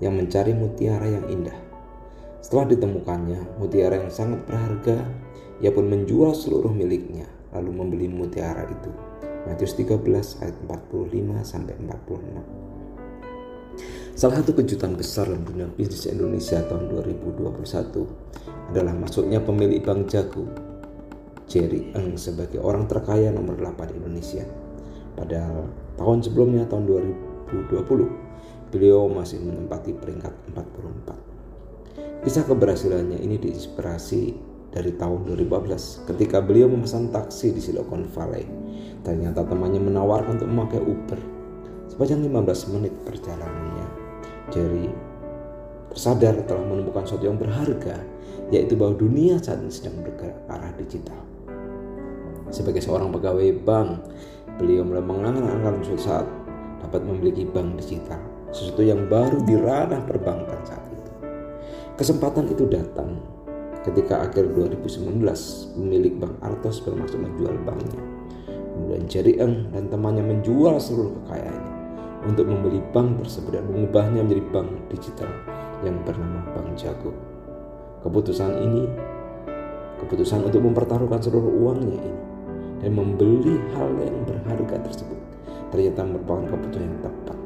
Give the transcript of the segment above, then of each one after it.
yang mencari mutiara yang indah. Setelah ditemukannya mutiara yang sangat berharga, ia pun menjual seluruh miliknya lalu membeli mutiara itu. Matius 13 ayat 45 sampai 46. Salah satu kejutan besar dalam dunia bisnis Indonesia tahun 2021 adalah masuknya pemilik Bank Jago, Jerry Eng sebagai orang terkaya nomor 8 di Indonesia. Padahal tahun sebelumnya tahun 2020 beliau masih menempati peringkat 44. Kisah keberhasilannya ini diinspirasi dari tahun 2014 ketika beliau memesan taksi di Silicon Valley. Ternyata temannya menawarkan untuk memakai Uber. Sepanjang 15 menit perjalanannya, Jerry tersadar telah menemukan sesuatu yang berharga, yaitu bahwa dunia saat ini sedang bergerak ke arah digital. Sebagai seorang pegawai bank, beliau mulai mengangan-angan suatu saat dapat memiliki bank digital, sesuatu yang baru di ranah perbankan saat itu. Kesempatan itu datang ketika akhir 2019 pemilik Bank Artos bermaksud menjual banknya. Kemudian Jerry Eng dan temannya menjual seluruh kekayaannya untuk membeli bank tersebut dan mengubahnya menjadi bank digital yang bernama Bank Jago. Keputusan ini, keputusan untuk mempertaruhkan seluruh uangnya ini dan membeli hal yang berharga tersebut ternyata merupakan keputusan yang tepat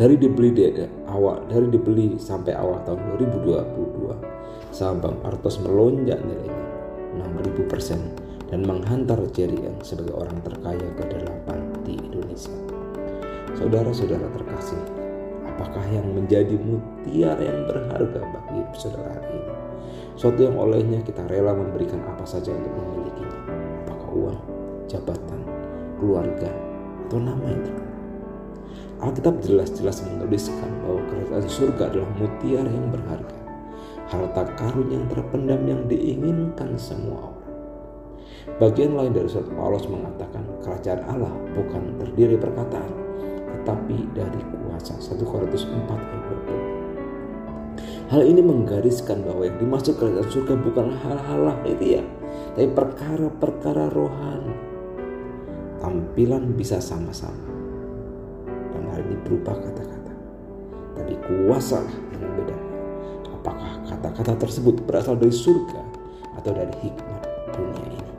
dari dibeli di awal dari dibeli sampai awal tahun 2022 saham Bank Artos melonjak nilainya 6000 persen dan menghantar Jerry yang sebagai orang terkaya ke-8 di Indonesia. Saudara-saudara terkasih, apakah yang menjadi mutiara yang berharga bagi saudara hari ini? Suatu yang olehnya kita rela memberikan apa saja untuk memilikinya. Apakah uang, jabatan, keluarga, atau nama yang terkenal? Alkitab jelas-jelas menuliskan bahwa kerajaan surga adalah mutiara yang berharga, harta karun yang terpendam yang diinginkan semua orang. Bagian lain dari surat Paulus mengatakan kerajaan Allah bukan terdiri perkataan, tetapi dari kuasa. 1 Korintus 4 ayat 20. Hal ini menggariskan bahwa yang dimaksud kerajaan surga bukan hal-hal lahiriah, tapi perkara-perkara rohani. Tampilan bisa sama-sama, ini berupa kata-kata. Tapi kuasa yang membedakan apakah kata-kata tersebut berasal dari surga atau dari hikmat dunia ini.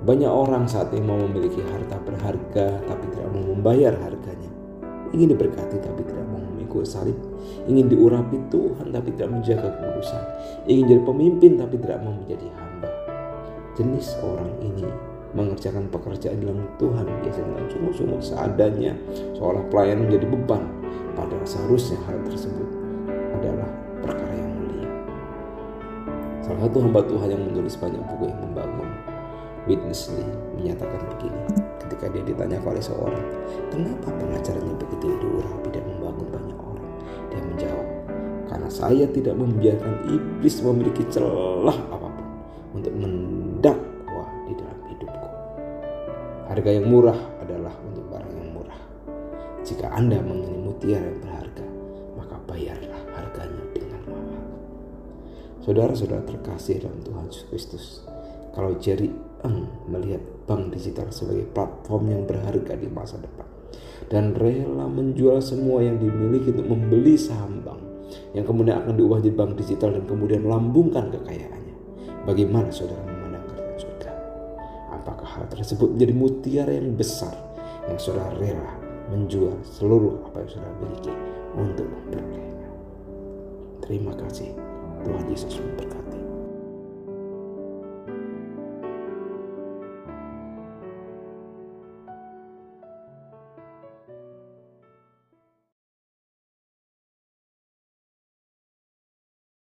Banyak orang saat ini mau memiliki harta berharga tapi tidak mau membayar harganya. Ingin diberkati tapi tidak mau memikul salib. Ingin diurapi Tuhan tapi tidak menjaga kekudusan. Ingin jadi pemimpin tapi tidak mau menjadi hamba. Jenis orang ini mengerjakan pekerjaan dalam Tuhan. Biasanya dengan sungguh-sungguh seadanya seolah pelayan menjadi beban. Padahal seharusnya hal tersebut adalah perkara yang mulia. Salah satu hamba Tuhan yang menulis banyak buku yang membangun Witness Lee menyatakan begini. Ketika dia ditanya oleh seorang kenapa pengajarannya begitu diurapi dan membangun banyak orang? Dia menjawab karena saya tidak membiarkan iblis memiliki celah apa pun untuk mendak Harga yang murah adalah untuk barang yang murah. Jika Anda menginginkan mutiara yang berharga, maka bayarlah harganya dengan mahal. Saudara-saudara terkasih dalam Tuhan Yesus Kristus, kalau Jerry Eng melihat bank digital sebagai platform yang berharga di masa depan dan rela menjual semua yang dimiliki untuk membeli saham bank yang kemudian akan diubah di bank digital dan kemudian lambungkan kekayaannya. Bagaimana saudara hal tersebut menjadi mutiara yang besar yang sudah rela menjual seluruh apa yang sudah miliki untuk memperolehnya. Terima kasih Tuhan Yesus memberkati.